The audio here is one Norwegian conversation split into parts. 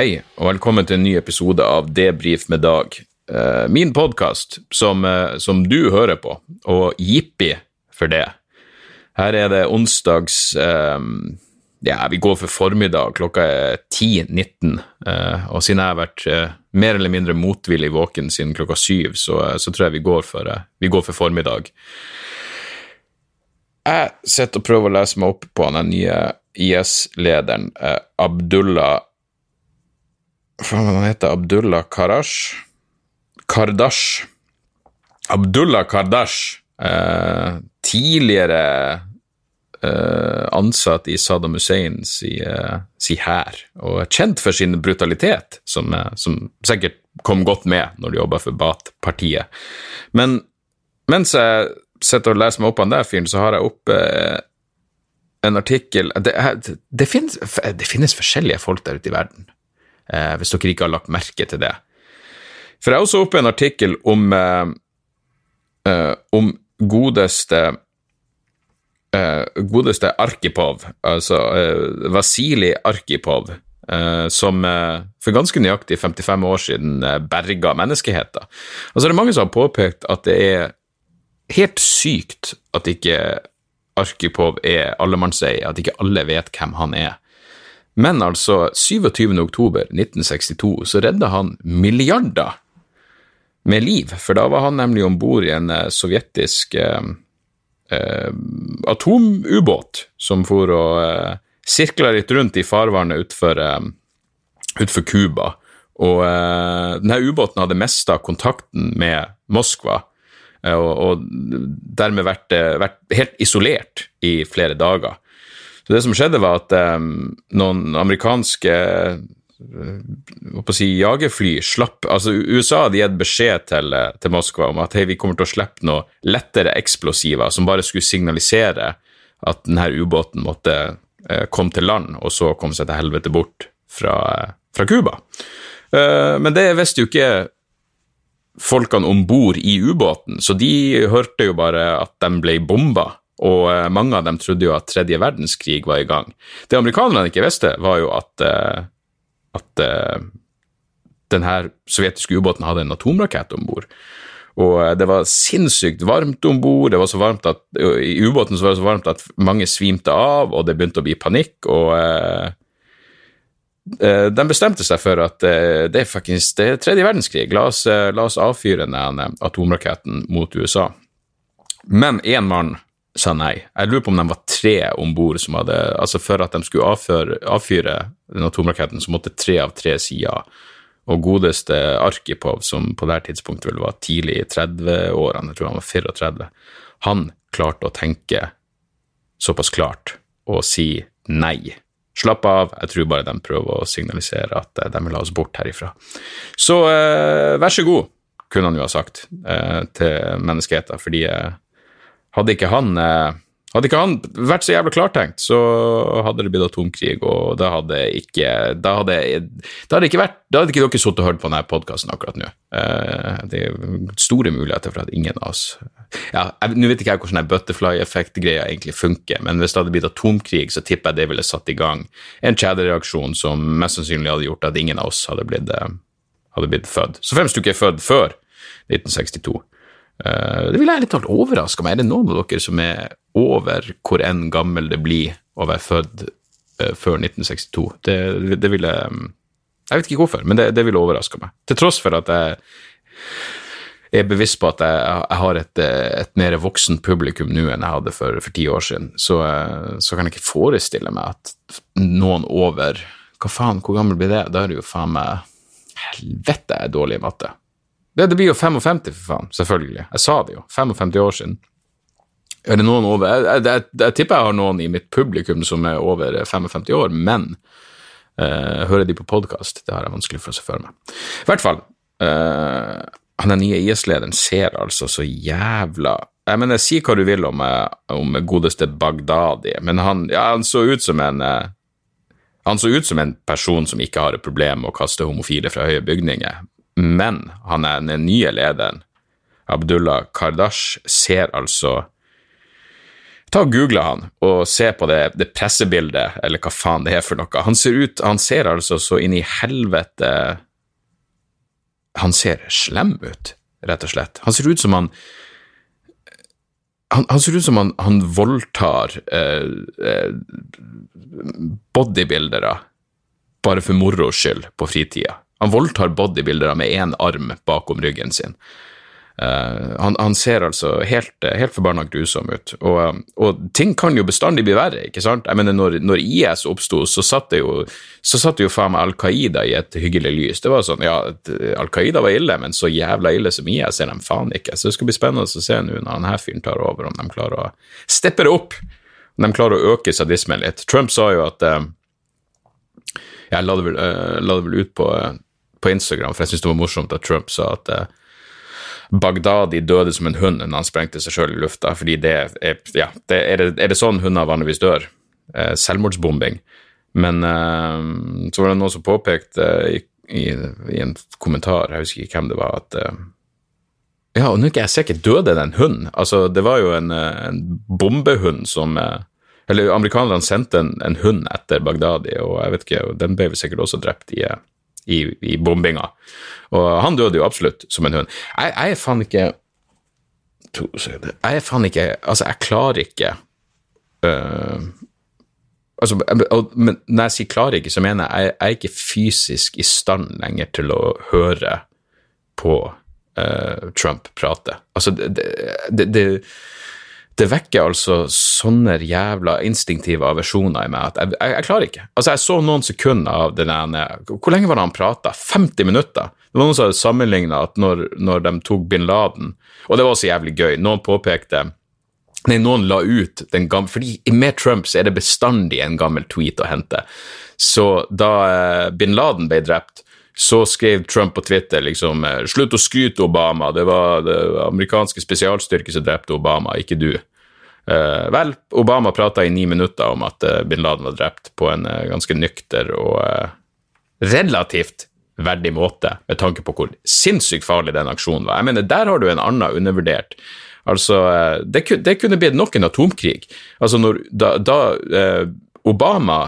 Hei, og velkommen til en ny episode av Debrif med Dag. Eh, min podkast som, eh, som du hører på, og jippi for det. Her er det onsdags eh, Ja, vi går for formiddag, klokka er 10.19. Eh, og siden jeg har vært mer eller mindre motvillig våken siden klokka syv, så, så tror jeg vi går for, vi går for formiddag. Jeg sitter og prøver å lese meg opp på den nye IS-lederen, Abdullah han heter, Abdullah Karash? Kardash. Abdullah Kardash, eh, tidligere eh, ansatt i Saddam Husseins si, eh, si hær, og er kjent for sin brutalitet, som, eh, som sikkert kom godt med når du jobba for Bat-partiet. Men mens jeg sitter og leser meg opp den der fyren, så har jeg oppe eh, en artikkel det, det, finnes, det finnes forskjellige folk der ute i verden eh, hvis dere ikke har lagt merke til det. For jeg har også oppe en artikkel om, eh, eh, om godeste eh, godeste Arkipov, altså eh, Vasilij Arkipov, eh, som for ganske nøyaktig 55 år siden eh, berga menneskeheten. Altså det er mange som har påpekt at det er helt sykt at ikke Arkipov er allemannseie, at ikke alle vet hvem han er. Men altså, 27. oktober 1962 så redda han milliarder med liv, for da var han nemlig om bord i en eh, sovjetisk eh, eh, atomubåt som for og eh, sirkla litt rundt i farvannet utfor eh, utfor Cuba. Og eh, denne ubåten hadde mista kontakten med Moskva, eh, og, og dermed vært, vært helt isolert i flere dager. Så det som skjedde, var at um, noen amerikanske eh, å si, jagerfly slapp Altså, USA hadde gitt beskjed til, eh, til Moskva om at hei, vi kommer til å slippe noe lettere eksplosiver som bare skulle signalisere at denne ubåten måtte eh, komme til land, og så komme seg til helvete bort fra, eh, Cuba. Uh, men det visste jo ikke folkene om bord i ubåten, så de hørte jo bare at de ble bomba, og eh, mange av dem trodde jo at tredje verdenskrig var i gang. Det amerikanerne ikke visste, var jo at, eh, at eh, denne sovjetiske ubåten hadde en atomrakett om bord. Og det var sinnssykt varmt om bord. I ubåten så var det så varmt at mange svimte av, og det begynte å bli panikk. og eh, de bestemte seg for at det er faktisk det er tredje verdenskrig. La oss, la oss avfyre den atomraketten mot USA. Men én mann sa nei. Jeg lurer på om de var tre om bord som hadde Altså, for at de skulle avføre, avfyre den atomraketten, så måtte tre av tre si ja. Og godeste Arkipov, som på det tidspunktet vel var tidlig i 30-årene, jeg tror han var 34, han klarte å tenke såpass klart og si nei. Slapp av, jeg tror bare de prøver å signalisere at eh, de vil ha oss bort herifra. Så eh, vær så god, kunne han jo ha sagt eh, til menneskeheten, fordi eh, hadde ikke han eh, hadde ikke han vært så jævla klartenkt, så hadde det blitt atomkrig, og da hadde ikke Da hadde, da hadde ikke vært Da hadde ikke dere sittet og hørt på denne podkasten akkurat nå. Eh, det er store muligheter for at ingen av oss Ja, Nå vet ikke jeg hvordan butterfly-effekt-greia egentlig funker, men hvis det hadde blitt atomkrig, så tipper jeg det ville satt i gang en kjedereaksjon som mest sannsynlig hadde gjort at ingen av oss hadde blitt, eh, hadde blitt født. Så fremst du ikke er født før 1962. Eh, det ville jeg litt talt overraska meg. Er det noen av dere som er over hvor enn gammel det blir å være født eh, før 1962? Det, det ville Jeg vet ikke hvorfor, men det, det ville overraska meg. Til tross for at jeg er bevisst på at jeg, jeg har et, et, mer voksen publikum nå enn jeg hadde for, for ti år siden, så, så, kan jeg ikke forestille meg at noen over Hva faen, hvor gammel blir det? Da er det jo faen meg Helvete, jeg er dårlig i matte. Det, det, blir jo 55, for faen. Selvfølgelig. Jeg sa det jo. 55 år siden. Er det noen over Jeg, jeg, jeg, jeg tipper jeg har noen i mitt publikum som er over 55 år, men uh, hører de på podkast? Det har jeg vanskelig for å se for meg. I hvert fall. Uh, han den nye IS-lederen ser altså så jævla Jeg mener, si hva du vil om, eh, om godeste Bagdadi, men han, ja, han så ut som en han så ut som en person som ikke har et problem med å kaste homofile fra høye bygninger, men han er den nye lederen, Abdullah Kardash, ser altså Ta og Google han, og se på det, det, pressebildet, eller hva faen det er for noe. Han ser ut, han ser altså så inn i helvete Han ser slem ut, rett og slett. Han ser ut som han han, han ser ut som han, han voldtar eh, eh, bodybuildere bare for moro skyld på fritida. Han voldtar bodybuildere med én arm bakom ryggen sin. Uh, han, han, ser altså helt, helt forbanna grusom ut. Og, og, ting kan jo bestandig bli verre, ikke sant? Jeg mener, når, når IS oppsto, så satt det jo, så satt det jo faen meg Al Qaida i et hyggelig lys. Det var sånn, ja, Al Qaida var ille, men så jævla ille som IS er de faen ikke. Så det skal bli spennende å se nå når denne fyren tar over, om de klarer å steppe det opp. Om de klarer å øke sadismen litt. Trump sa jo at uh, Jeg la det vel, uh, la det vel ut på, på, Instagram, for jeg syntes det var morsomt at Trump sa at Bagdadi døde som en hund når han sprengte seg sjøl i lufta, fordi det er Ja, det er, det, er, det, sånn hunder vanligvis dør? Eh, selvmordsbombing. Men eh, så var det noen som påpekte i, i, i, en kommentar, jeg husker ikke hvem det var, at eh, Ja, og nå er ikke jeg sikker, døde den hunden? Altså, det var jo en, eh, en bombehund som eh, Eller amerikanerne sendte en, en, hund etter Bagdadi, og jeg vet ikke, den ble vel sikkert også drept i eh, i, i bombinga. Og han døde jo absolutt som en hund. Jeg, jeg er faen ikke Jeg er faen ikke Altså, jeg klarer ikke uh, altså, men Når jeg sier klarer ikke, så mener jeg jeg er ikke fysisk i stand lenger til å høre på uh, Trump prate. Altså, det, det, det det vekker altså sånne jævla instinktive aversjoner i meg at jeg, jeg, jeg, klarer ikke. Altså, jeg så noen sekunder av den ene Hvor lenge var det han prata? 50 minutter? Det var noen som hadde sammenligna at når, når, de tok bin Laden Og det var også jævlig gøy. Noen påpekte Nei, noen la ut den gamle Fordi med Trump så er det bestandig en gammel tweet å hente. Så da eh, bin Laden ble drept, så skrev Trump på Twitter liksom eh, 'Slutt å skryte, Obama. Det var det amerikanske spesialstyrker som drepte Obama, ikke du'. Uh, vel, Obama prata i ni minutter om at uh, bin Laden var drept, på en uh, ganske nykter og relativt verdig måte, med tanke på hvor sinnssykt farlig den aksjonen var. Jeg mener, Der har du en annen undervurdert. Altså, det, det kunne blitt nok en atomkrig. Altså, når, da, da Obama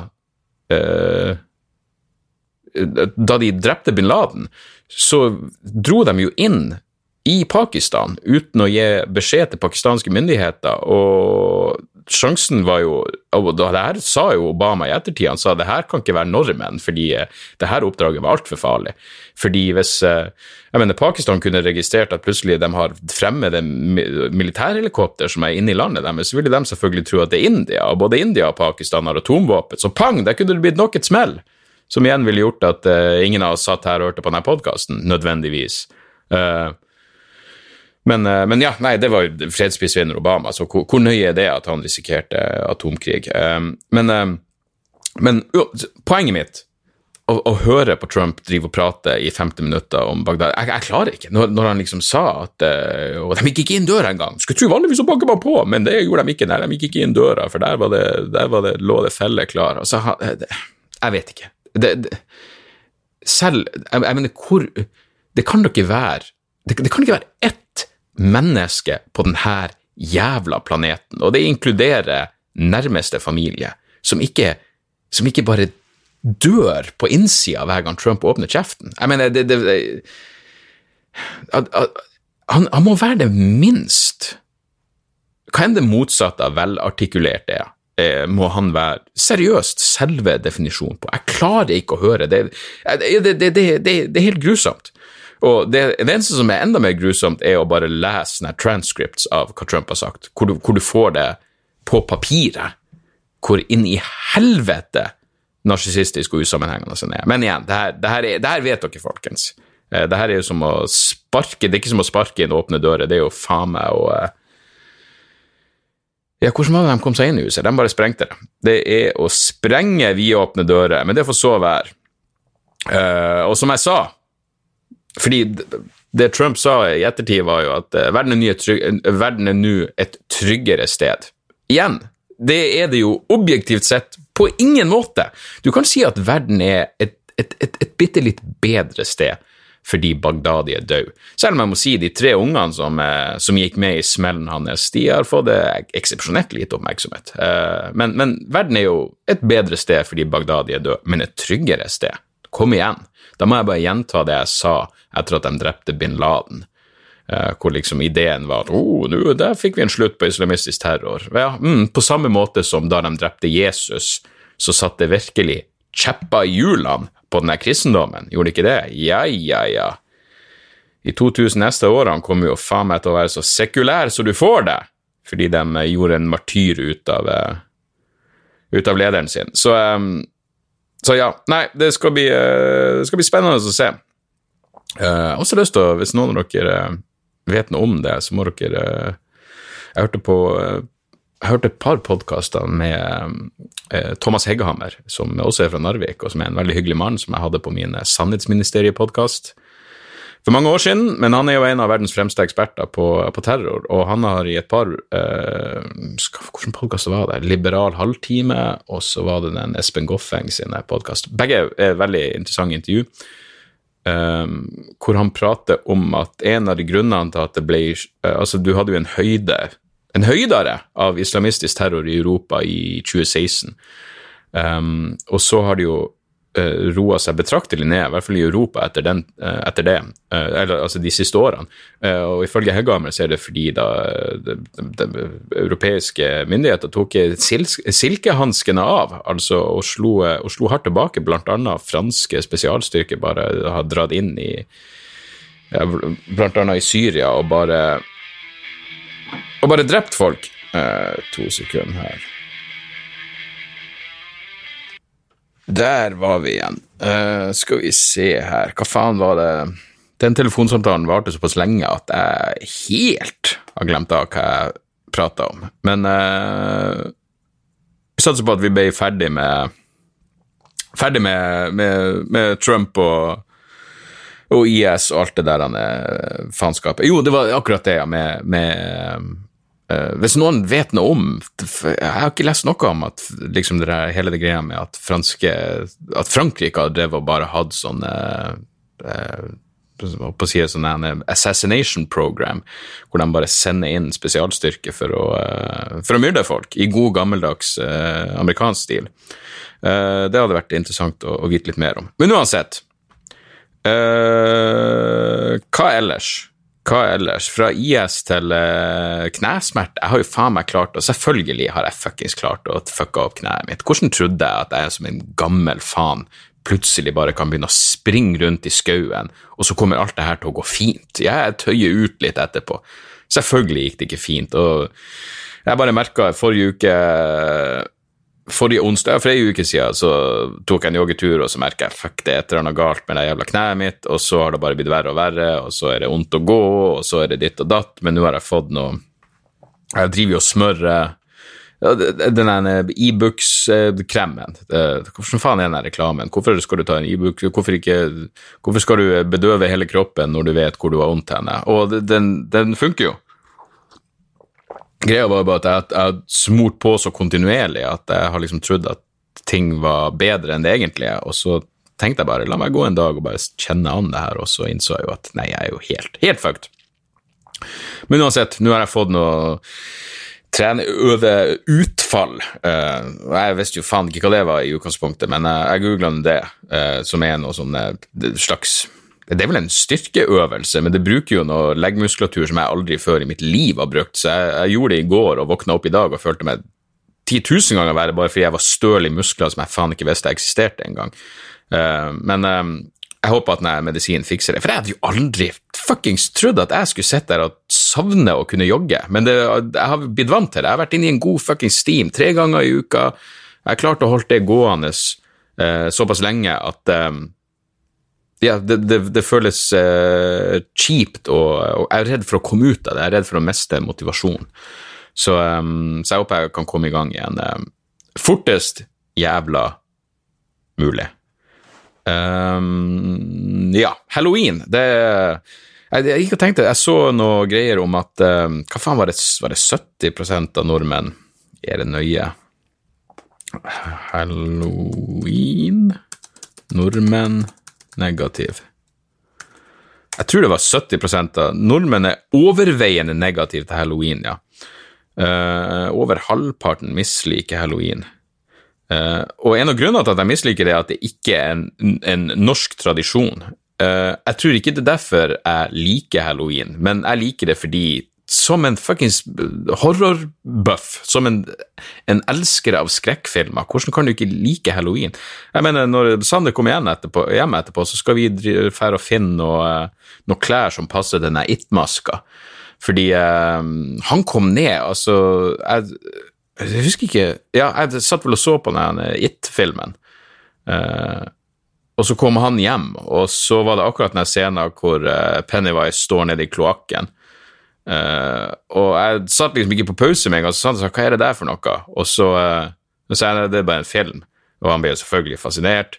Da de drepte bin Laden, så dro de jo inn i Pakistan uten å gi beskjed til pakistanske myndigheter. og Sjansen var jo og det her sa jo Obama i ettertid. Han sa det her kan ikke være nordmenn, fordi eh, det her oppdraget var altfor farlig. Fordi hvis eh, jeg mener, Pakistan kunne registrert at plutselig de har fremmede militærhelikopter som er inne i landet deres, så ville de selvfølgelig tro at det er India. Og både India og Pakistan har atomvåpen. Så pang, der kunne det blitt nok et smell. Som igjen ville gjort at uh, ingen av oss satt her og hørte på denne podkasten, nødvendigvis. Uh, men, uh, men, ja, nei, det var fredsprisvinner Obama, så hvor, hvor, nøye er det at han risikerte atomkrig? Men, men jo, poenget mitt å, å, høre på Trump drive og prate i 50 minutter om Bagdad Jeg, jeg klarer ikke. Når, når, han liksom sa at uh, Og de gikk ikke inn døra engang. Skulle tro vanligvis å banker man på, men det gjorde de ikke. Nei, de gikk ikke inn døra, for der, det, der det, lå det felle klar. Altså, jeg vet ikke. Det, det, selv jeg, jeg mener, hvor Det kan da ikke være det, det kan ikke være ett menneske på denne jævla planeten, og det inkluderer nærmeste familie, som ikke, som ikke bare dør på innsida hver gang Trump åpner kjeften. Jeg mener, det, det, det han, han, må være det minst Hva enn det motsatte av velartikulert er, eh, må han være seriøst selve definisjonen på. Jeg klarer ikke å høre det. Det, det er helt grusomt. Og det, det eneste som er enda mer grusomt, er å bare lese sånne transcripts av hva Trump har sagt, hvor du, hvor du får det på papiret. Hvor inn i helvete narsissistisk og usammenhengende den er. Men igjen, det her, det, her er, det her, vet dere, folkens. Eh, det her er jo som å sparke Det er ikke som å sparke inn åpne dører, det er jo faen meg å eh, ja, hvordan var det de kom seg inn i huset? De bare sprengte det. Det er å sprenge vidåpne dører, men det får så være. Uh, og som jeg sa, fordi det Trump sa i ettertid, var jo at uh, verden er nå et tryggere sted. Igjen, det er det jo objektivt sett på ingen måte. Du kan si at verden er et, et, et, et bitte litt bedre sted fordi Bagdadi er død. Selv om jeg må si de tre ungene som, eh, som gikk med i smellen hans, de har fått eksepsjonelt lite oppmerksomhet. Eh, men, men, verden er jo et bedre sted fordi Bagdadi er død, men et tryggere sted. Kom igjen. Da må jeg bare gjenta det jeg sa etter at de drepte bin Laden. Hvor liksom ideen var oh, nu, der fikk vi en slutt på islamistisk terror. Ja, mm, på samme måte som da de drepte Jesus, så satt det virkelig kjepper i hjulene på den der kristendommen, gjorde det ikke det? Ja, ja, ja. I 2000 neste årene kommer jo faen meg til å være så sekulær så du får det, fordi de eh, gjorde en martyr ut av, uh, ut av lederen sin. Så, um, så, ja, nei, det skal bli, uh, det skal bli spennende å se. Jeg har også lyst til å, hvis noen av dere vet noe om det, så må dere Jeg hørte på jeg hørte et par podkaster med eh, Thomas Heggehammer, som også er fra Narvik, og som er en veldig hyggelig mann, som jeg hadde på min Sannhetsministeriet-podkast for mange år siden. Men han er jo en av verdens fremste eksperter på, på terror, og han har i et par eh, Hvilken podkast var det? Liberal halvtime, og så var det den Espen Goffeng sine podkast. Begge er veldig interessante intervju. Um, hvor han prater om at en av de grunnene til at det ble Altså, du hadde jo en høyde en høydere av islamistisk terror i Europa i 2016. Um, og så har de jo uh, roa seg betraktelig ned, i hvert fall i Europa, etter, den, uh, etter det, uh, eller altså de siste årene. Uh, og ifølge Hegghammer så er det fordi da de, de, de europeiske myndigheter tok sil silkehanskene av, altså og slo, og slo hardt tilbake, blant annet franske spesialstyrker bare har dratt inn i ja, blant annet i Syria og bare og bare drept folk. Eh, to sekunder her. Der var vi igjen. Eh, skal vi se her, hva faen var det Den telefonsamtalen varte såpass lenge at jeg helt har glemt av hva jeg prata om. Men eh, vi satser på at vi ble ferdig med Ferdig med, med, med Trump og og IS og alt det der faenskapet. Jo, det var akkurat det, ja, med, med hvis noen vet noe om Jeg har ikke lest noe om at liksom det der, hele det greia med at, franske, at Frankrike har drevet og bare hatt sånne uh, på å si sånn assassination program, hvor de bare sender inn spesialstyrker for å, uh, for å myrde folk, i god, gammeldags uh, amerikansk stil. Uh, det hadde vært interessant å, å, vite litt mer om. Men uansett, hva ellers? Hva ellers? Fra IS til uh, knesmerte. Jeg har jo faen meg klart og selvfølgelig har jeg fuckings klart å fucke opp kneet mitt. Hvordan trodde jeg at jeg som en gammel faen plutselig bare kan begynne å springe rundt i skauen, og så kommer alt det her til å gå fint? Jeg tøyer ut litt etterpå. Selvfølgelig gikk det ikke fint, og jeg bare merka forrige uke forrige onsdag, for ei uke siden, så tok jeg en joggetur, og så merka jeg fuck, det er et eller annet galt med det jævla kneet mitt, og så har det bare blitt verre og verre, og så er det vondt å gå, og så er det ditt og datt, men nå har jeg fått noe Jeg driver jo og smører den Ibux-kremen. Hvordan faen er den reklamen? Hvorfor skal du ta en Ibux? Hvorfor, hvorfor skal du bedøve hele kroppen når du vet hvor du har vondt henne? Og den, den funker jo. Greia var bare at jeg, jeg smurt på så kontinuerlig at jeg har liksom trodd at ting var bedre enn det egentlig er, og så tenkte jeg bare la meg gå en dag og bare kjenne an det her, og så innså jeg jo at nei, jeg er jo helt, helt fucked. Men uansett, nå har jeg fått noe treneøveutfall. utfall. Uh, jeg visste jo faen ikke hva det var i utgangspunktet, men jeg, jeg googla det, uh, som er noe sånn slags det er vel en styrkeøvelse, men det bruker jo noe leggmuskulatur som jeg aldri før i mitt liv har brukt. Så jeg, jeg gjorde det i går og våkna opp i dag og følte meg 10 000 ganger verre bare fordi jeg var støl i muskler som jeg faen ikke visste eksisterte engang. Uh, men uh, jeg håper at denne medisinen fikser det. For jeg hadde jo aldri fuckings trodd at jeg skulle sitte der og savne å kunne jogge. Men det, jeg har blitt vant til det. Jeg har vært inne i en god fuckings steam tre ganger i uka. Jeg har klart å holde det gående uh, såpass lenge at eh, ja, det, det, det føles uh, kjipt, og, og, jeg er redd for å komme ut av det. Jeg er redd for å miste motivasjon. Så, um, så jeg håper jeg kan komme i gang igjen um, fortest jævla mulig. Um, ja, halloween, det jeg, jeg gikk og tenkte, jeg så noe greier om at Hva faen var det, var det 70% av nordmenn Er det nøye? Halloween Nordmenn negativ. Jeg tror det var 70% av nordmenn er overveiende negative til halloween, ja. Uh, over halvparten misliker halloween. Uh, og en av grunnene til at jeg misliker det, er at det ikke er en, en norsk tradisjon. Uh, jeg tror ikke det er derfor jeg liker halloween, men jeg liker det fordi som en fuckings horrorbuff, som en, en, elsker av skrekkfilmer. Hvordan kan du ikke like halloween? Jeg mener, Når Sander kommer hjem etterpå, hjem etterpå så skal vi dra og finne noen noe, klær som passer denne It-maska. Fordi eh, han kom ned, altså jeg, jeg, husker ikke Ja, jeg satt vel og så på den It-filmen. Eh, og så kom han hjem, og så var det akkurat den scenen hvor uh, Pennywise står nede i kloakken. Uh, og jeg satt liksom ikke på pause med en gang, så sa han hva er det der for noe? Og så uh, sa jeg det er bare en film, og han ble jo selvfølgelig fascinert.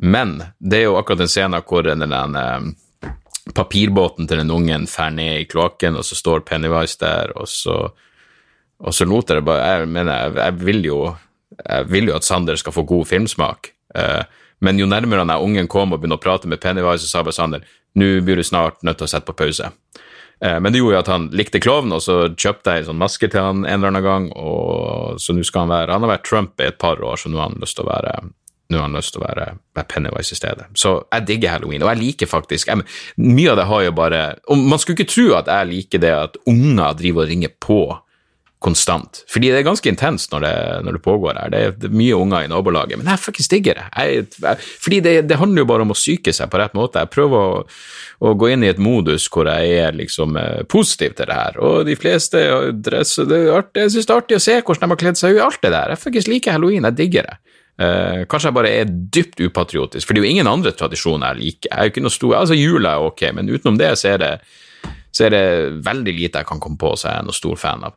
Men det er jo akkurat den scenen hvor den, den uh, papirbåten til den ungen fer ned i kloakken, og så står Pennywise der, og så, og så lot jeg det bare Jeg mener, jeg, jeg, vil jo, jeg vil jo at Sander skal få god filmsmak. men jo nærmere han ungen kom og begynte å prate med Pennywise, så sa bare Sander nå blir du snart nødt til å sette på pause. Eh, men det gjorde jo at han likte klovn, og så kjøpte jeg en sånn maske til han en eller annen gang. og Så nå skal han være Han har vært Trump i et par år, så nå har han lyst til å være nå har han lyst til å være, Pennywise i stedet. Så jeg digger halloween, og jeg liker faktisk jeg, Mye av det har jo bare og Man skulle ikke tro at jeg liker det at unger driver og ringer på konstant. Fordi det er ganske intenst når det, når det pågår her. Det er, det er, mye unger i nabolaget, men jeg fuckings digger det. Jeg, jeg, fordi det, det, handler jo bare om å psyke seg på rett måte. Jeg prøver å, å gå inn i et modus hvor jeg er liksom eh, positiv til det her. Og de fleste dresser det er artig, Jeg syns det er artig å se hvordan de har kledd seg ut, alt det der. Jeg fuckings liker halloween, jeg digger det. Uh, kanskje jeg bare er dypt upatriotisk, for det er jo ingen andre tradisjoner jeg liker. Jeg er jo ikke noe stor, altså Jula er ok, men utenom det så er det, så er det veldig lite jeg kan komme på som jeg er noe stor fan av.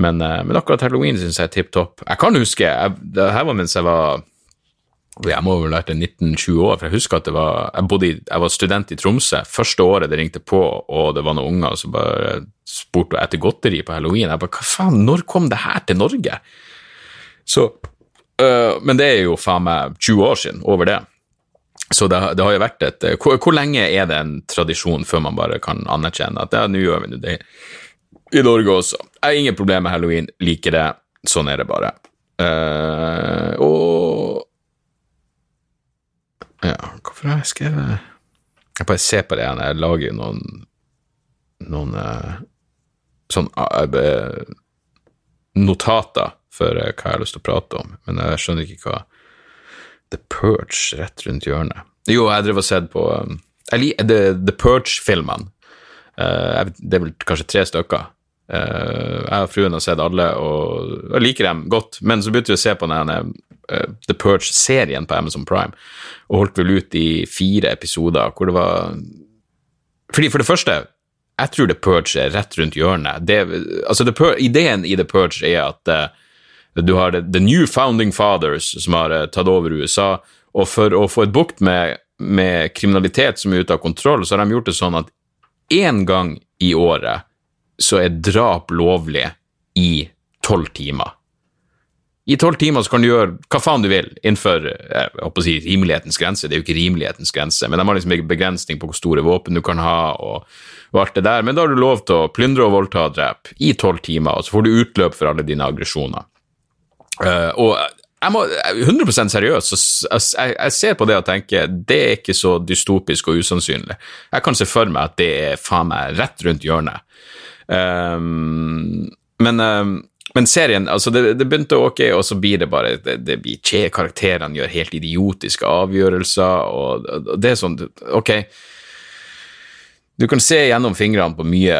Men, eh, men akkurat halloween syns jeg er tipp topp. Jeg kan huske jeg, Det her var mens jeg var jeg må vel ha vært 19-20 år, for jeg husker at var, jeg, i, jeg, var student i Tromsø. Første året det ringte på, og det var noen unger som bare spurte etter godteri på halloween. Jeg bare, hva faen, når kom det her til Norge? Så, øh, men det er jo faen meg 20 år siden, over det. Så det, det har jo vært et hvor, hvor, lenge er det en tradisjon før man bare kan anerkjenne at ja, nå gjør vi det? i Norge også. Jeg har ingen problemer med halloween, liker det. Sånn er det bare. Uh, og Ja, hvorfor har jeg skrevet Jeg bare ser på det igjen. Jeg lager jo noen noen uh, sånn uh, notater for hva jeg har lyst til å prate om, men jeg skjønner ikke hva The Purge rett rundt hjørnet. Jo, jeg drev og sett på um, The, The Purge-filmene. det er vel kanskje tre stykker. Uh, jeg og fruen har sett alle og, liker dem godt, men så begynte vi å se på denne uh, The Purge-serien på Amazon Prime, og holdt vel ut i fire episoder hvor det var Fordi For det første, jeg tror The Purge er rett rundt hjørnet. Det, altså Purge, ideen i The Purge er at uh, du har the, New Founding Fathers som har tatt over USA, og for å få et bukt med, med kriminalitet som er ute av kontroll, så har de gjort det sånn at én gang i året så er drap lovlig i tolv timer. I tolv timer så kan du gjøre hva faen du vil innenfor jeg håper å si, rimelighetens grense. Det er jo ikke rimelighetens grense, men de har liksom en begrensning på hvor store våpen du kan ha. og, og alt det der. Men da har du lov til å plyndre og voldta og drepe i tolv timer, og så får du utløp for alle dine aggresjoner. Uh, og jeg må, 100% så jeg, jeg, ser på det og tenker det er ikke så dystopisk og usannsynlig. Jeg kan se for meg at det er faen meg rett rundt hjørnet. Um, men um, men serien, altså det, det, begynte ok, og så blir det bare det, det blir kje, Karakterene gjør helt idiotiske avgjørelser, og, og det er sånn Ok, du kan se gjennom fingrene på mye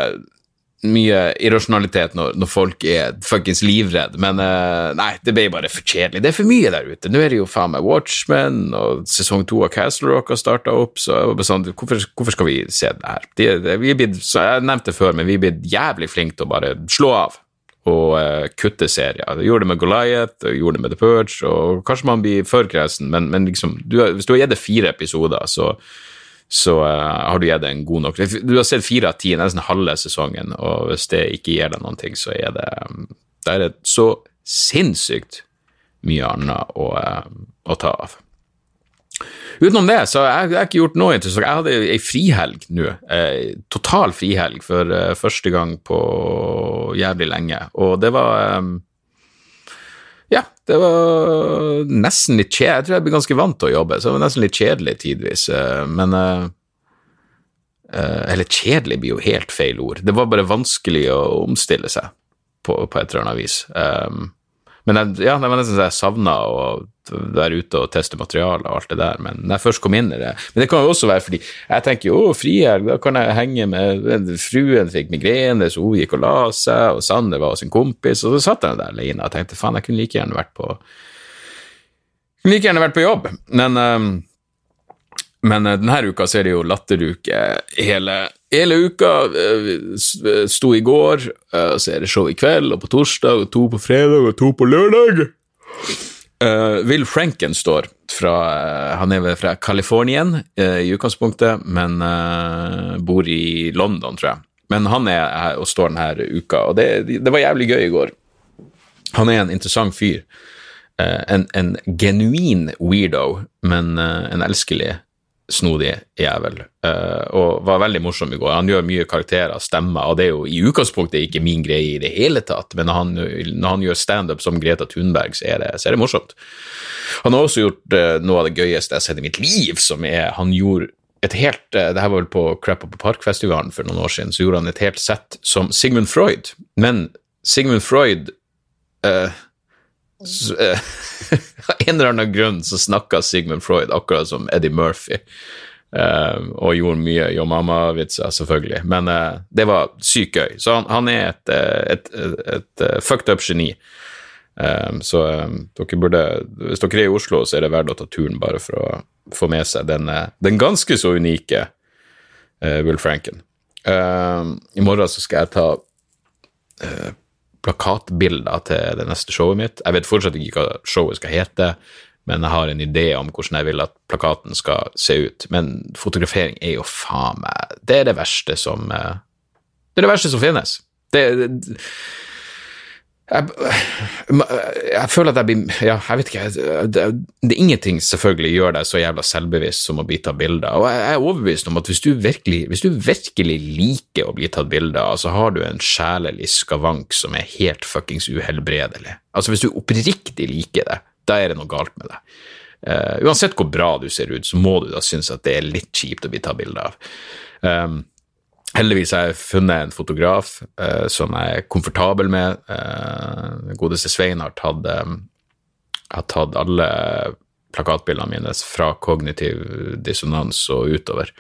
mye irrasjonalitet når, når, folk er fuckings livredde, men uh, nei, det ble bare for kjedelig. Det er for mye der ute. Nå er det jo faen meg Watchmen, og sesong to av Castle Rock har starta opp, så jeg var sånn, hvorfor, hvorfor, skal vi se det her? De, de, vi blitt, jeg nevnte det før, men vi er blitt jævlig flinke til å bare slå av og uh, kutte serier. Jeg gjorde det med Goliath, jeg gjorde det med The Purge, og kanskje man blir for kresen, men, men liksom, du, hvis du har gitt det fire episoder, så, så uh, har du gitt det en god nok Du har sett fire av ti, nesten halve sesongen, og hvis det ikke gir deg noen ting, så er det, det er så sinnssykt mye annet å, uh, å ta av. Utenom det, så jeg, jeg ikke gjort noe interessant. Jeg hadde ei frihelg nå. Eh, total frihelg for eh, første gang på jævlig lenge. Og det var eh, det var nesten litt kjedelig. Jeg tror jeg blir ganske vant til å jobbe, så det var nesten litt kjedelig tidvis. Eh, men eh, eh, Eller kjedelig blir jo helt feil ord. Det var bare vanskelig å omstille seg på, på et eller annet vis. Men jeg, ja, nesten så jeg savna å være ute og teste materiale og alt det der, men når jeg først kom inn i det Men det kan jo også være fordi jeg tenker jo frihelg, da kan jeg henge med Fruen fikk migrene, så hun gikk og la seg, og Sander var hos en kompis, og så satt jeg der alene og tenkte faen, jeg kunne like gjerne vært på like gjerne vært på jobb, men um, men uh, denne uka så er det jo latteruke hele, hele uka. Uh, sto i går, så er det show i kveld, og på torsdag, og to på fredag, og to på lørdag. Uh, Will Franken står fra uh, Han er fra Californien uh, i utgangspunktet, men bor i London, tror jeg. Men han er her og står denne uka, og det, det, var jævlig gøy i går. Han er en interessant fyr. En, en, genuin weirdo, men en elskelig snodig jævel, uh, og var veldig morsom i går. Han gjør mye karakterer, stemmer, og det er jo i utgangspunktet ikke min greie i det hele tatt, men han, når han gjør standup som Greta Thunberg, så er, det, så er det, morsomt. Han har også gjort uh, noe av det gøyeste jeg har sett i mitt liv, som er Han gjorde et helt uh, Det her var vel på Crap Up Park-festivalen for noen år siden, så gjorde han et helt sett som Sigmund Freud, men Sigmund Freud uh, Eh, av en eller annen grunn så snakka Sigmund Freud akkurat som Eddie Murphy. Uh, og gjorde mye Yo Mama-vitser, selvfølgelig. Men uh, det var sykt gøy. Så han, han er et, et, et, et uh, fucked up geni. så dere burde Hvis dere er i Oslo, så er det verdt å ta turen bare for å få med seg den, den ganske så unike Will Franken. I morgen så skal jeg ta plakatbilder til det neste showet mitt. Jeg vet fortsatt ikke hva showet skal hete, men jeg har en idé om hvordan jeg vil at plakaten skal se ut. Men fotografering er jo faen meg Det er det verste som eh, Det er det verste som finnes. Det, det jeg, jeg, føler at jeg blir Ja, jeg vet ikke. Det, det, er ingenting selvfølgelig gjør deg så jævla selvbevisst som å bli tatt bilde av. Og jeg er overbevist om at hvis du, virkelig, hvis du virkelig liker å bli tatt bilde av, så har du en sjelelig skavank som er helt fuckings uhelbredelig. Altså, hvis du oppriktig liker det, da er det noe galt med deg. Uh, uansett hvor bra du ser ut, så må du da synes at det er litt kjipt å bli tatt bilde av. Um, Heldigvis har jeg funnet en fotograf eh, som jeg er komfortabel med. Eh, godeste Svein har tatt, eh, har tatt alle plakatbildene mine fra kognitiv dissonans og utover.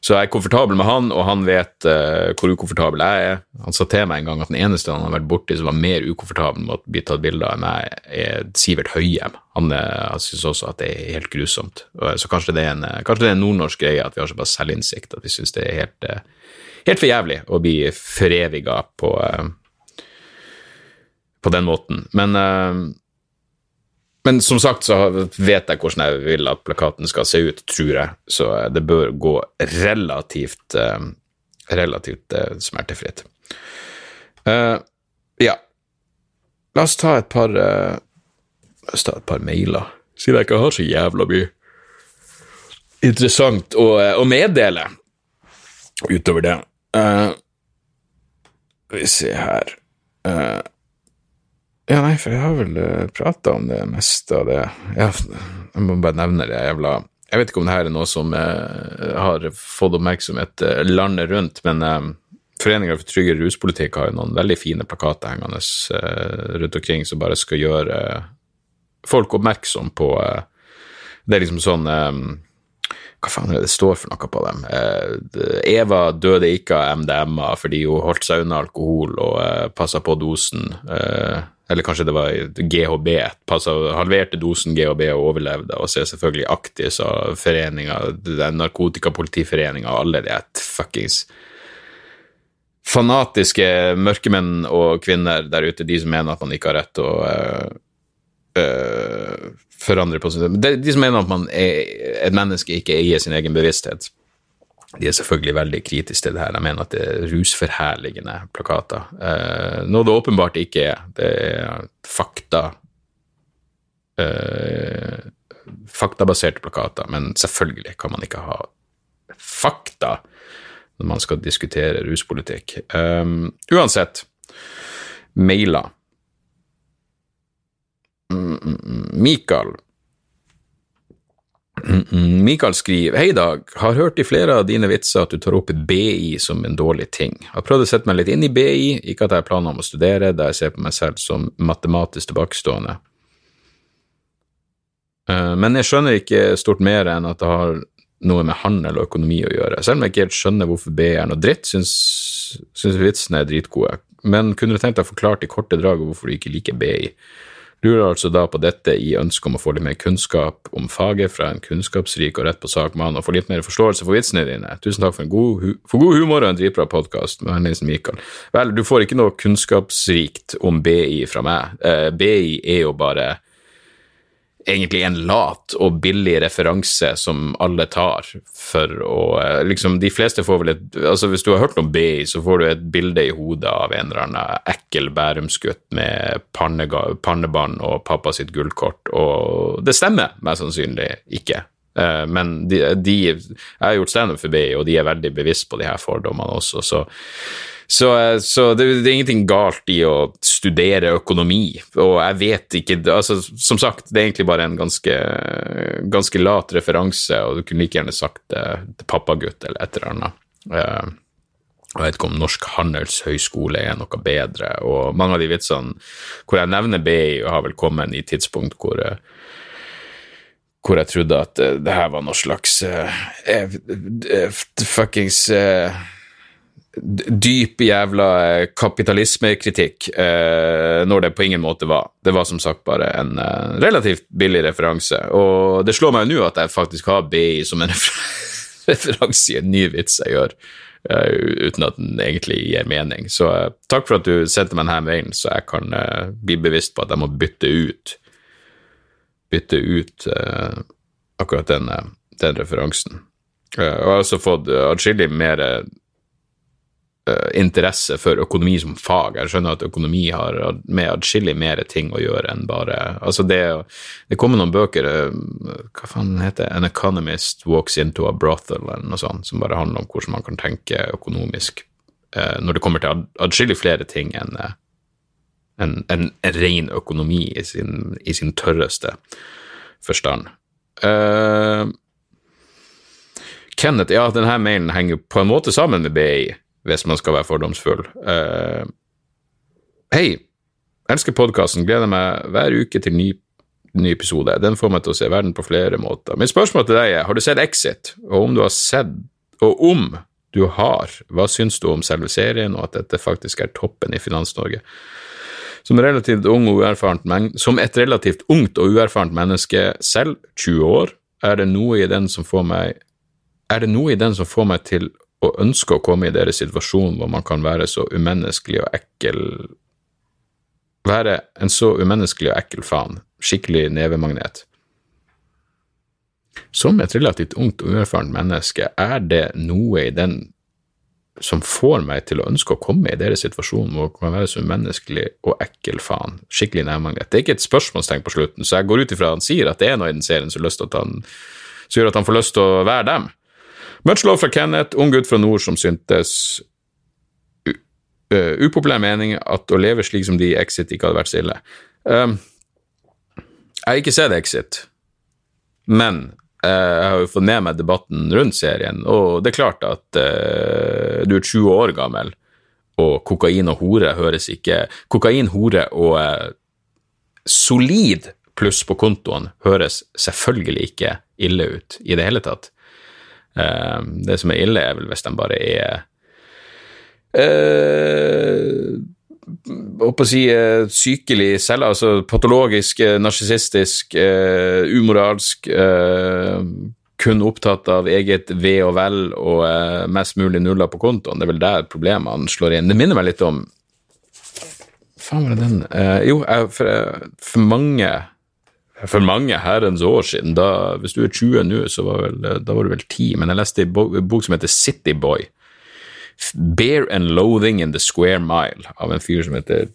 Så jeg er komfortabel med han, og han vet uh, hvor ukomfortabel jeg er. Han sa til meg en gang at den eneste han har vært borti som var mer ukomfortabel med å bli tatt bilde av enn meg, er Sivert Høyem. Han, han syns også at det er helt grusomt. Så kanskje det er en, det er en nordnorsk greie at vi har såpass selvinnsikt at vi syns det er helt helt for jævlig å bli foreviga på, uh, på den måten. Men, uh, men som sagt så vet jeg hvordan jeg vil at plakaten skal se ut, tror jeg, så det bør gå relativt, uh, relativt smertefritt. ja, la oss ta et par La oss ta et par mailer, siden jeg ikke har så jævla mye interessant å, å meddele utover det. Uh, vi ser her uh, Ja, nei, for jeg har vel uh, eh, prata om det meste av det. Jeg, jeg må bare nevne det jævla Jeg vet ikke om det her er noe som uh, har fått oppmerksomhet landet rundt, men Foreninga for tryggere ruspolitikk har jo noen veldig fine plakater hengende uh, rundt omkring som bare skal gjøre uh, folk oppmerksom på uh, Det er liksom sånn Hva faen er det det står for noe på dem? Eva døde ikke av MDMA fordi hun holdt seg unna alkohol og eh, passa på dosen. eller kanskje det var GHB. Passa, halverte dosen GHB og overlevde. Og så er selvfølgelig Aktis og foreninga, narkotikapolitiforeninga og alle de fuckings fanatiske mørkemenn og -kvinner der ute, de som mener at man ikke har rett til å uh, uh, forandre på seg de, de som mener at man er, et menneske ikke eier sin egen bevissthet, de er selvfølgelig veldig kritiske til det her. De mener at det er rusforherligende plakater. Uh, noe det åpenbart ikke er. Det er fakta Faktabaserte plakater, men selvfølgelig kan man ikke ha fakta når man skal diskutere ruspolitikk. Um, uansett, mailer. Mikael Mikael skriver Hei, Dag. Har hørt i flere av dine vitser at du tar opp BI som en dårlig ting. Har prøvd å sette meg litt inn i BI, ikke at jeg har planer om å studere, da jeg ser på meg selv som matematisk tilbakestående. Eh, men jeg skjønner ikke stort mer enn at det har noe med handel og økonomi å gjøre. Selv om jeg ikke helt skjønner hvorfor BI er noe dritt, syns, vitsene er dritgode. Men kunne du tenkt deg forklart i korte drag hvorfor du ikke liker BI? Lurer altså da på dette i ønsket om å få litt mer kunnskap om faget fra en kunnskapsrik og rett på sak mann, og få litt mer forståelse for vitsene dine. Tusen takk for, god, for god humor og en dritbra podkast. Mikael. Vel, du får ikke noe kunnskapsrikt om BI fra meg. Eh, BI er jo bare egentlig en lat og billig referanse som alle tar for å eh, liksom, De fleste får vel et altså Hvis du har hørt om BI, så får du et bilde i hodet av en eller annen ekkel bærumsgutt med pannebånd og pappa sitt gullkort, og det stemmer mest sannsynlig ikke. Eh, men de, de, jeg har gjort standup for BI, og de er veldig bevisst på de her fordommene også, så så, så det, det, er ingenting galt i å studere økonomi, og jeg vet ikke altså, Som sagt, det er egentlig bare en ganske, ganske lat referanse, og du kunne like gjerne sagt det til pappagutt eller et eller annet. Uh, jeg vet ikke om Norsk handelshøyskole er noe bedre, og mange av de vitsene hvor jeg nevner BI, har vel kommet i tidspunkt hvor hvor jeg trodde at det her var noe slags uh, uh, fuckings uh, dyp jævla eh, kapitalismekritikk, eh, når det på ingen måte var. Det var som sagt bare en eh, relativt billig referanse. Og det slår meg jo nå at jeg faktisk har BI som en referanse i en ny vits jeg gjør, eh, uten at den egentlig gir mening. Så eh, takk for at du sendte meg denne mailen, så jeg kan eh, bli bevisst på at jeg må bytte ut bytte ut akkurat den, den referansen. jeg har også fått atskillig mer Eh, interesse for økonomi som fag. Jeg skjønner at økonomi har med atskillig mer ting å gjøre enn bare Altså, det, det kommer noen bøker eh, Hva faen heter det? An Economist Walks Into a Brothel, eller noe sånt, som bare handler om hvordan man kan tenke økonomisk eh, når det kommer til atskillig flere ting enn en, en, en ren økonomi i sin, i sin tørreste forstand. Uh, Kenneth, ja, denne mailen henger på en måte sammen med BI hvis man skal være fordomsfull. Uh, Hei, elsker podkasten, gleder meg hver uke til ny, ny, episode. Den får meg til å se verden på flere måter. Mitt spørsmål til deg er, har du sett Exit? Og om du har sett, og om du har, hva syns du om selve serien, og at dette faktisk er toppen i Finans-Norge? Som, som, et relativt ungt og uerfarent menneske selv, 20 år, er det noe i den som får meg er det noe i den som får meg til å ønske å komme i deres situasjon hvor man kan være så umenneskelig og ekkel Være en så umenneskelig og ekkel faen. Skikkelig nevemagnet. Som et relativt ungt og uerfarent menneske, er det noe i den som får meg til å ønske å komme i deres situasjon hvor man være så umenneskelig og ekkel faen. Skikkelig nevemagnet. Det er ikke et spørsmålstegn på slutten, så jeg går ut ifra han sier at det er noe i den serien som, han, som gjør at han får lyst til å være dem. Much love fra Kenneth, ung gutt fra nord som syntes uh, upopulær mening at å leve slik som de i Exit ikke hadde vært så ille. Um, jeg har ikke sett Exit, men jeg har jo fått med meg debatten rundt serien, og det er klart at uh, du er 20 år gammel og kokain og hore høres ikke Kokain, hore og uh, solid pluss på kontoen høres selvfølgelig ikke ille ut i det hele tatt. Uh, det som er ille, er vel hvis de bare er eh, å si eh, sykelig selv, altså patologisk, eh, narsissistisk, uh, umoralsk, uh, kun opptatt av eget ve og vel og uh, mest mulig nuller på kontoen. Det er vel der problemene slår inn. Det minner meg litt om Faen, var det den Jo, for, for, mange for mange herrens år siden, da, hvis du er 20 nå, så var, vel, da var du vel 10, men jeg leste en bok som heter City Boy Bear and Loathing in the Square Mile av en fyr som heter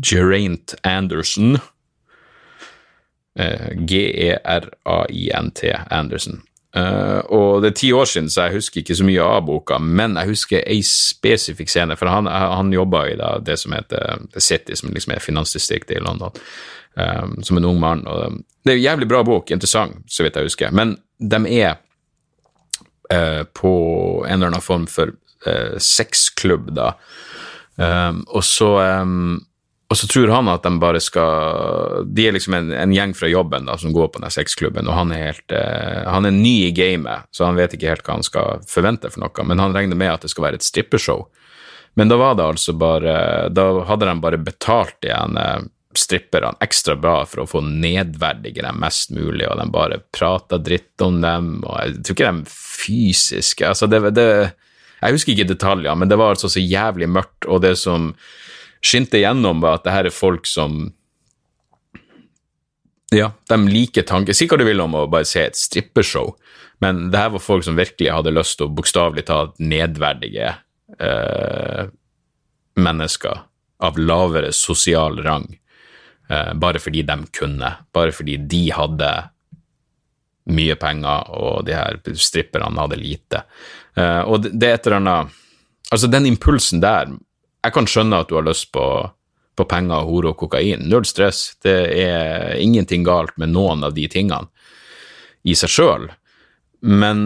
Geraint Anderson. Uh, G-e-r-a-i-n-t Anderson. Uh, og det er ti år siden, så jeg husker ikke så mye av boka, men jeg husker ei spesifikk scene, for han, han jobba i da, det som heter The City, som liksom er finansdistriktet i London, um, som en ung mann. Og det er en jævlig bra bok, interessant, så vidt jeg husker, men de er uh, på en eller annen form for eh, sexklubb, da. Um, og så um, og så tror han at de bare skal De er liksom en, en gjeng fra jobben da, som går på den sexklubben, og han er helt uh, han er ny i gamet, så han vet ikke helt hva han skal forvente for noe, men han regner med at det skal være et strippeshow. Men da var det altså bare Da hadde de bare betalt igjen uh, stripperne ekstra bra for å få nedverdige dem mest mulig, og de bare prata dritt om dem, og jeg tror ikke de fysiske Altså, det, det jeg husker ikke detaljer, men det var altså så jævlig mørkt, og det som skinte gjennom, var at det her er folk som ja, de liker tanken Si hva du vil om å bare se et strippeshow, men det her var folk som virkelig hadde lyst til å bokstavelig talt nedverdige eh, mennesker av lavere sosial rang, eh, bare fordi de kunne, bare fordi de hadde mye penger, og de her stripperne hadde lite. Uh, og det, det er et eller annet Altså, den impulsen der Jeg kan skjønne at du har lyst på, på penger, hore og kokain. Null stress. Det er ingenting galt med noen av de tingene i seg sjøl, men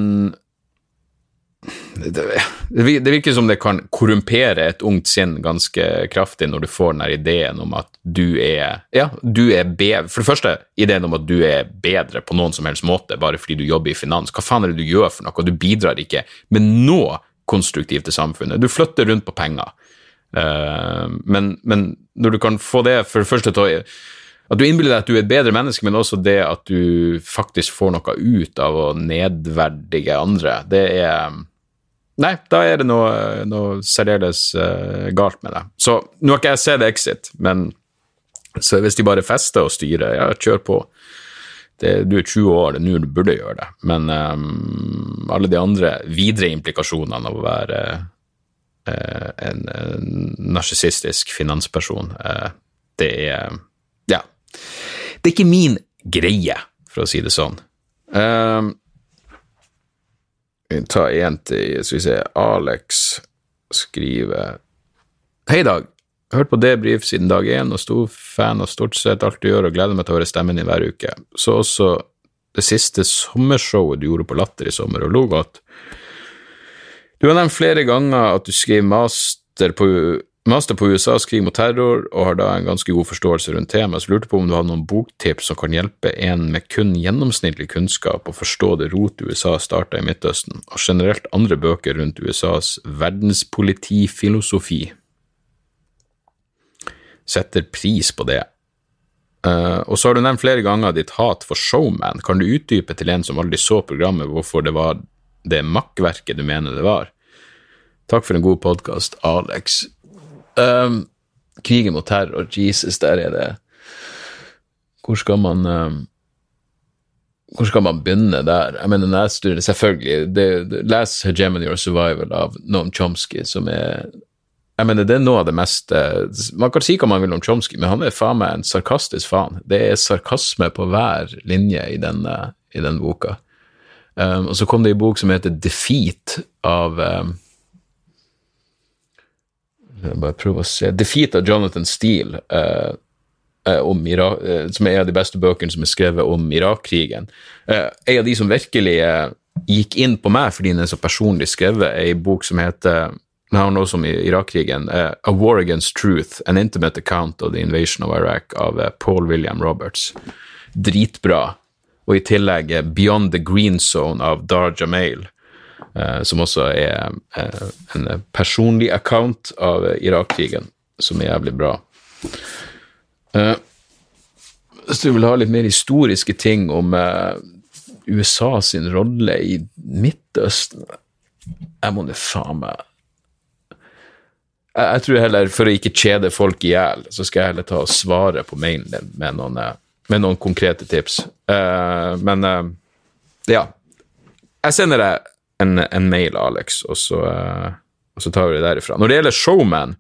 det, det, virker som det kan korrumpere et ungt sinn ganske kraftig når du får den ideen om at du er Ja, du er bedre For det første, ideen om at du er bedre på noen som helst måte bare fordi du jobber i finans. Hva faen er det du gjør for noe? Du bidrar ikke med noe konstruktivt til samfunnet. Du flytter rundt på penger. Uh, men, men, når du kan få det for det første til å at du innbiller deg at du er et bedre menneske, men også det at du faktisk får noe ut av å nedverdige andre, det er Nei, da er det noe, noe særdeles uh, galt med det. Så nå har ikke jeg sett Exit, men hvis de bare fester og styrer, ja, kjør på. Det, du er 20 år, det er nå du burde gjøre det. Men um, alle de andre videre implikasjonene av å være uh, en, en narsissistisk finansperson, uh, det er. Det er ikke min greie, for å si det sånn. Um, ta en til Skal vi se Alex skriver Hei, Dag. Hørt på debrief siden dag én og stor fan av stort sett alt du gjør, og gleder meg til å høre stemmen din hver uke. Så også det siste sommershowet du gjorde på Latter i sommer, og lo godt. Du har nevnt flere ganger at du skriver master på Master på USAs krig mot terror, og har da en ganske god forståelse rundt temaet, så lurte på om du har noen boktips som kan hjelpe en med kun gjennomsnittlig kunnskap å forstå det rotet USA starta i Midtøsten, og generelt andre bøker rundt USAs verdenspolitifilosofi. Setter pris på det. Uh, og så har du nevnt flere ganger ditt hat for showman. Kan du utdype til en som aldri så programmet, hvorfor det var det makkverket du mener det var? Takk for en god podkast, Alex. Um, krigen mot terror, Jesus, der er det Hvor skal man um, hvor skal man begynne der? Jeg mener, når jeg studerer, selvfølgelig det, det, Les Hegemony or Survival av Noam Chomsky, som er jeg mener, Det er noe av det meste Man kan si hva man vil om Chomsky, men han er faen meg en sarkastisk faen. Det er sarkasme på hver linje i den, i den boka. Um, og så kom det en bok som heter Defeat av um, bare prøve å se Defeat av Jonathan Steele, eh, uh, Irak, eh, som er en av de beste bøkene som er skrevet om Irak-krigen. en av de som virkelig gikk inn på meg fordi den er så personlig skrevet, er en bok som heter Den har noe som Irak-krigen. eh, A War Against Truth, An Intimate Account of the Invasion of Iraq av eh, Paul William Roberts. Dritbra. Og i tillegg eh, Beyond the Green Zone av Dar Jamail, eh, som også er eh, en personlig account av eh, Irak-krigen, som er jævlig bra. Eh, hvis du vil ha litt mer historiske ting om eh, USA sin rolle i Midtøsten Jeg må nå faen meg jeg, tror heller, for å ikke kjede folk i hjel, så skal jeg heller ta og svare på mailen din med noen, eh, med noen konkrete tips. Eh, men eh, ja. Jeg sender deg en, en mail, Alex, og så, eh, og så tar vi det derifra. Når det gjelder Showman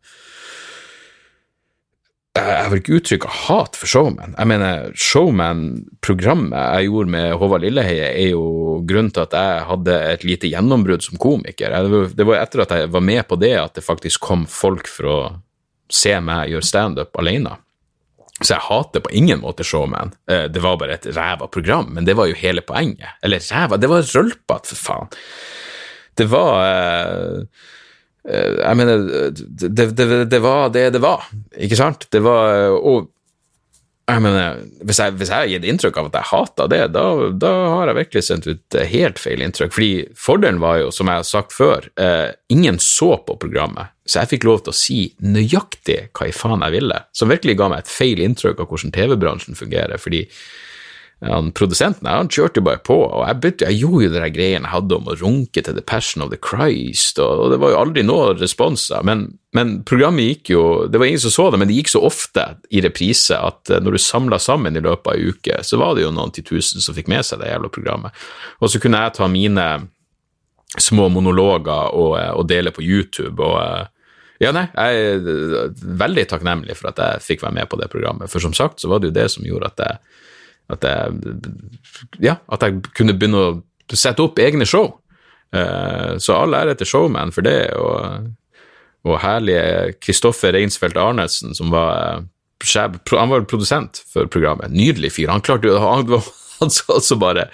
jeg jeg vil ikke uttrykke hat for Showman. Jeg mener, Showman-programmet jeg gjorde med Håvard Lilleheie, er jo grunnen til at jeg hadde et lite gjennombrudd som komiker. Det var etter at jeg var med på det, at det faktisk kom folk for å se meg gjøre standup alene. Så jeg hater på ingen måte Showman. Eh, Det var bare et ræva program, men det var jo hele poenget. Eller ræva, det var rølpete, for faen. Det var eh, eh, Jeg mener, det, det, det, var det det var, ikke sant? Det var Og jeg mener, hvis jeg, hvis jeg har gitt inntrykk av at jeg hater det, da, da har jeg virkelig sendt ut eh, helt feil inntrykk. Fordi fordelen var jo, som jeg har sagt før, eh, ingen så på programmet, så jeg fikk lov til å si nøyaktig hva i faen jeg ville, som virkelig ga meg et feil inntrykk av hvordan TV-bransjen fungerer. fordi han, produsenten han kjørte jo bare på, og jeg, bytte, jeg gjorde jo de greiene jeg hadde om å runke til The Passion of the Christ, og, og det var jo aldri noen responser, men, men programmet gikk jo Det var ingen som så det, men det gikk så ofte i reprise at eh, når du samla sammen i løpet av ei uke, så var det jo noen titusen som fikk med seg det jævla programmet. Og så kunne jeg ta mine små monologer og, eh, og dele på YouTube, og eh, ja, nei, jeg er veldig takknemlig for at jeg fikk være med på det programmet, for som sagt så var det jo det som gjorde at jeg at jeg, ja, at jeg kunne begynne å sette opp egne show. Eh, Så all ære til Showman for det, og, og herlige Kristoffer Reinsfeldt Arnesen, som var eh, sjef- Han var produsent for programmet. Nydelig fyr. Han klarte jo Han han så også bare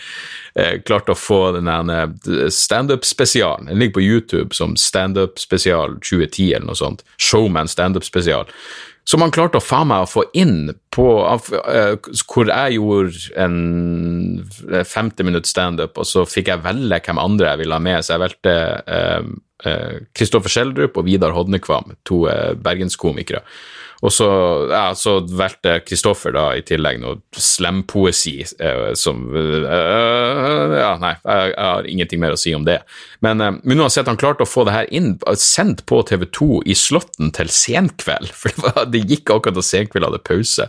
eh, klarte å få den der standup-spesialen. Den ligger på YouTube som standup-spesial 2010 eller noe sånt. Showman standup-spesial. Som han klarte å faen meg å få inn på eh, Hvor jeg gjorde en 50 minutt standup, og så fikk jeg velge hvem andre jeg ville ha med, så jeg valgte Kristoffer eh, Schjelderup og Vidar Hodnekvam, to eh, bergenskomikere. Og så, ja, så valgte Kristoffer da i tillegg noe slampoesi eh, som eh, Ja, nei, jeg, jeg har ingenting mer å si om det. Men, eh, men uansett, han klarte å få det her inn, sendt på TV2 i Slåtten til senkveld, for det, var, det gikk akkurat da senkveld hadde pause.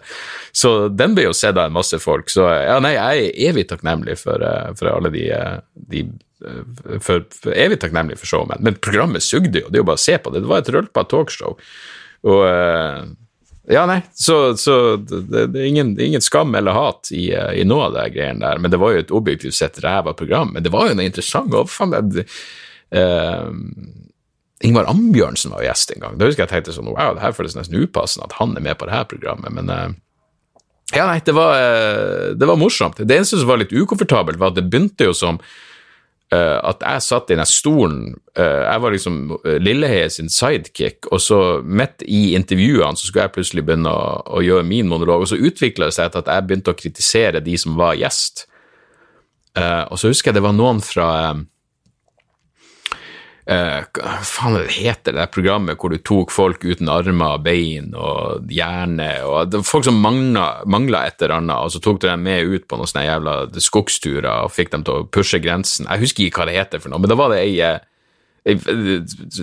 Så den ble jo sett av en masse folk. Så ja, nei, jeg er evig takknemlig for, eh, for alle de, eh, de eh, for, for evig takknemlig for showmen. Men programmet sugde jo, det er jo bare å se på det. Det var et rølpa talkshow. Og eh, ja, nei, så, så det, det, er ingen, ingen, skam eller hat i, i noe av de greiene der, men det var jo et objektivt sett ræva program. Men det var jo noe interessant. Og faen, det, uh, Ingvar Ambjørnsen var gjest en gang. Da husker jeg tenkte sånn wow, det her føles nesten upassende at han er med på det her programmet, men uh, ja, nei, det var, uh, det var morsomt. Det eneste som var litt ukomfortabelt, var at det begynte jo som at jeg satt i den stolen uh, Jeg var liksom Lilleheie sin sidekick, og så midt i intervjuene så skulle jeg plutselig begynne å, å gjøre min monolog, og så utvikla det seg til at jeg begynte å kritisere de som var gjest. Og så husker jeg det var noen fra hva faen heter det programmet hvor du tok folk uten armer, og bein og hjerne og Folk som mangla et eller annet, og så tok du dem med ut på noen sånne jævla skogsturer og fikk dem til å pushe grensen. Jeg husker ikke hva det heter for noe, men da var det ei, ei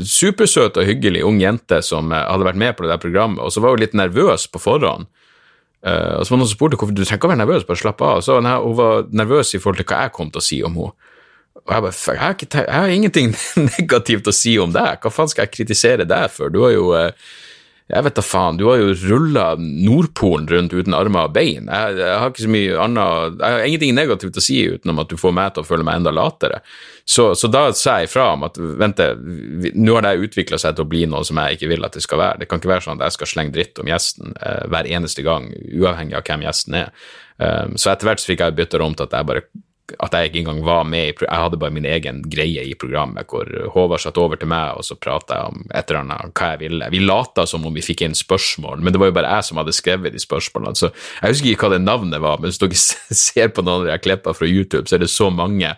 supersøt og hyggelig ung jente som hadde vært med på det der programmet, og så var hun litt nervøs på forhånd. Og så var det noen som spurte hvorfor du trenger ikke å være nervøs, bare slapp av. Og Så hun var nervøs i forhold til hva jeg kom til å si om henne. Og jeg bare, jeg har, ikke, jeg har, ingenting negativt å si om deg, hva faen skal jeg kritisere deg for? Du har jo Jeg vet da faen, du har jo rulla Nordpolen rundt uten armer og bein. Jeg, jeg, har ikke så mye annet Jeg har ingenting negativt å si utenom at du får meg til å føle meg enda latere. Så, så da sa jeg ifra om at vent, nå har det utvikla seg til å bli noe som jeg ikke vil at det skal være. Det kan ikke være sånn at jeg skal slenge dritt om gjesten eh, hver eneste gang, uavhengig av hvem gjesten er. Um, så etter hvert så fikk jeg bytta om til at jeg bare at jeg ikke engang var med i Jeg hadde bare min egen greie i programmet, hvor Håvard satt over til meg, og så prata jeg om et eller annet, hva jeg ville. Vi lata som om vi fikk inn spørsmål, men det var jo bare jeg som hadde skrevet de spørsmålene. Så jeg husker ikke hva det navnet var, men hvis dere ser på noen av de klippene fra YouTube, så er det så mange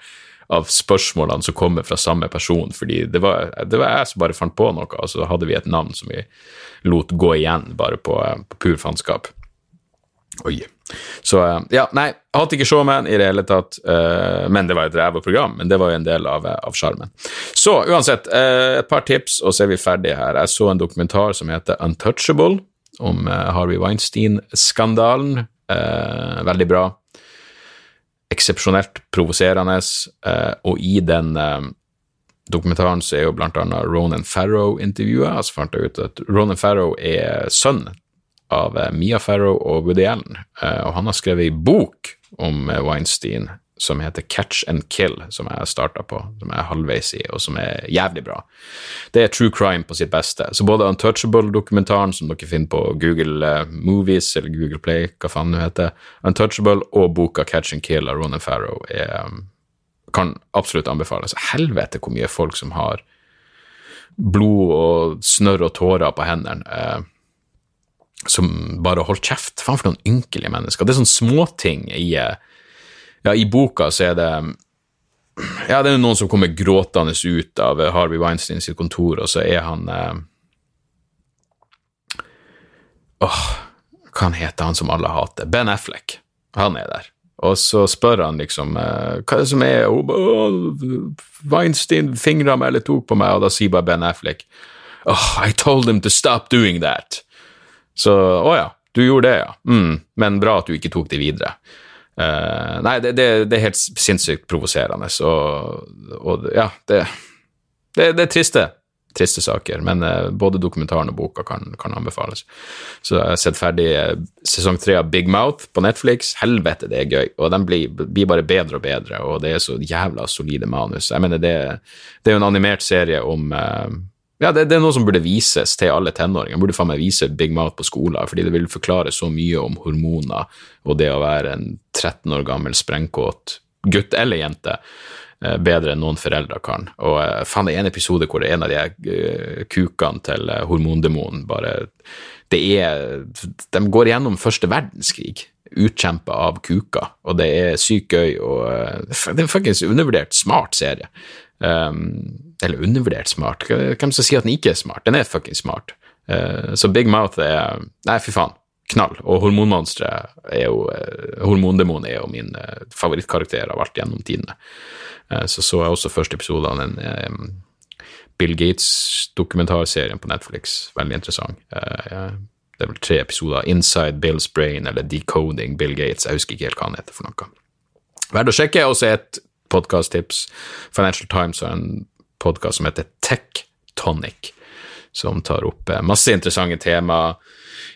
av spørsmålene som kommer fra samme person, fordi det var, det var jeg som bare fant på noe, og så hadde vi et navn som vi lot gå igjen, bare på, på pur faenskap. Oi. Så ja, nei, jeg hadde ikke showman i det hele tatt, uh, men det var et ræva program. Men det var jo en del av sjarmen. Så uansett, et par tips, og så er vi ferdige her. Jeg så en dokumentar som heter Untouchable, om Harvey Weinstein-skandalen. veldig bra. Eksepsjonelt provoserende, og i den dokumentaren så er jo blant annet Ronan Farrow intervjua, så fant jeg ut at Ronan Farrow er sønn av eh, Mia Farrow og Woody Allen, eh, og han har skrevet ei bok om eh, Weinstein som heter Catch and Kill, som jeg starta på, som jeg er halvveis i, og som er jævlig bra. Det er true crime på sitt beste. Så både Untouchable-dokumentaren, som dere finner på Google Movies eller Google Play, hva faen det heter, Untouchable, og boka Catch and Kill av Ronan Farrow er, kan absolutt anbefales. Helvete hvor mye folk som har blod og snørr og tårer på hendene som bare holdt kjeft. Faen for noen ynkelige mennesker. Det er sånne småting i Ja, i boka så er det Ja, det er noen som kommer gråtende ut av Harvey Weinstein sitt kontor, og så er han eh, Åh, hva heter han som alle hater? Ben Affleck. Han er der. Og så spør han liksom eh, hva er det som er oh, Weinstein fingra meg eller tok på meg, og da sier bare Ben Affleck oh, I told him to stop doing that. Så å ja, du gjorde det, ja. Mm, men bra at du ikke tok det videre. Uh, nei, det, det, det, er helt sinnssykt provoserende, og, og, ja, det, det, det, er triste, triste saker, men uh, både dokumentaren og boka kan, kan, anbefales. Så jeg har sett ferdig uh, sesong tre av Big Mouth på Netflix. Helvete, det er gøy, og den blir, blir, bare bedre og bedre, og det er så jævla solide manus. Jeg mener, det, det er jo en animert serie om ja, det, det, er noe som burde vises til alle tenåringer. Burde faen meg vise Big Mouth på skolen, fordi det vil forklare så mye om hormoner og det å være en 13 år gammel sprengkåt gutt eller jente eh, bedre enn noen foreldre kan. Og uh, faen, det er en episode hvor det er en av de uh, kukene til hormondemonen bare Det er De går gjennom første verdenskrig utkjempa av kuker, og det er sykt gøy og Det er faktisk undervurdert smart serie. Um, eller undervurdert smart. Hvem skal si at den ikke er smart? Den er fucking smart. Uh, så Big Mouth er Nei, fy faen. Knall. Og Hormonmonsteret er jo uh, Hormondemonen er jo min uh, favorittkarakter av alt gjennom tidene. så så jeg også første episode av den um, Bill Gates-dokumentarserien på Netflix. Veldig interessant. det er vel tre episoder. Inside Bill's Brain eller Decoding Bill Gates. Jeg husker ikke helt hva han heter for noe. Verdt å sjekke. Også et podkast-tips. Financial Times har en podkast som heter Tectonic, som tar opp eh, masse interessante temaer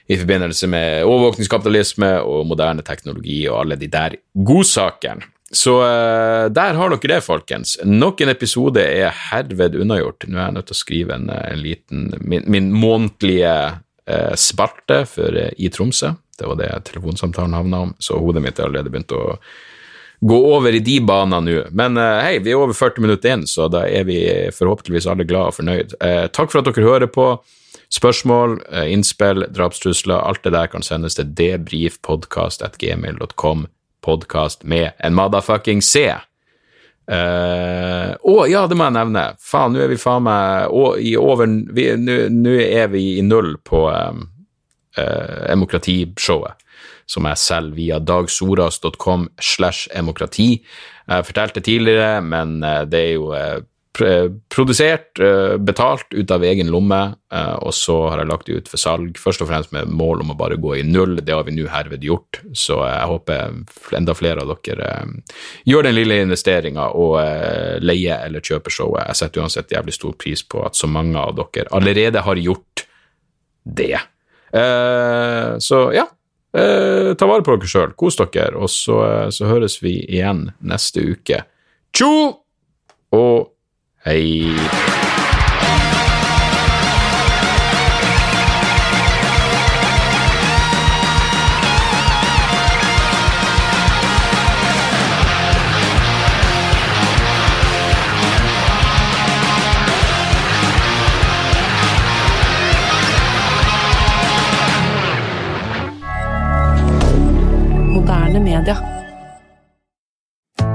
i forbindelse med overvåkningskapitalisme og moderne teknologi og alle de der godsakene. Så uh, der har dere det, folkens. Nok en episode er herved unnagjort. Nå er jeg nødt til å skrive en, eh, en liten Min, min månedlige uh, spalte for, uh, i Tromsø. Det var det telefonsamtalen havna om, så hodet mitt har allerede begynt å gå over i de banene nå. Men uh, hei, vi er over 40 minutter inn, så da er vi forhåpentligvis alle glad og fornøyd. Uh, takk for at dere hører på. Spørsmål, uh, innspill, drapstrusler, alt det der kan sendes til debrifpodkast.gmil.com. Podkast med en motherfucking C. Uh, ja, det må jeg nevne. Faen, nå er vi faen meg i over Nå er vi i null på um, demokratishowet som jeg selger via dagsoras.com slash demokrati. Jeg fortalte tidligere, men eh, det er jo eh, produsert, eh, betalt ut av egen lomme, og så har jeg lagt det ut for salg, først og fremst med mål om å bare gå i null. Det har vi nå herved gjort, så jeg håper enda flere av dere gjør den lille investeringa og leier eller kjøper showet. Jeg setter uansett jævlig stor pris på at så mange av dere allerede har gjort det. Så ja, Eh, ta vare på dere sjøl, kos dere, og så, eh, så høres vi igjen neste uke. Tjo og hei!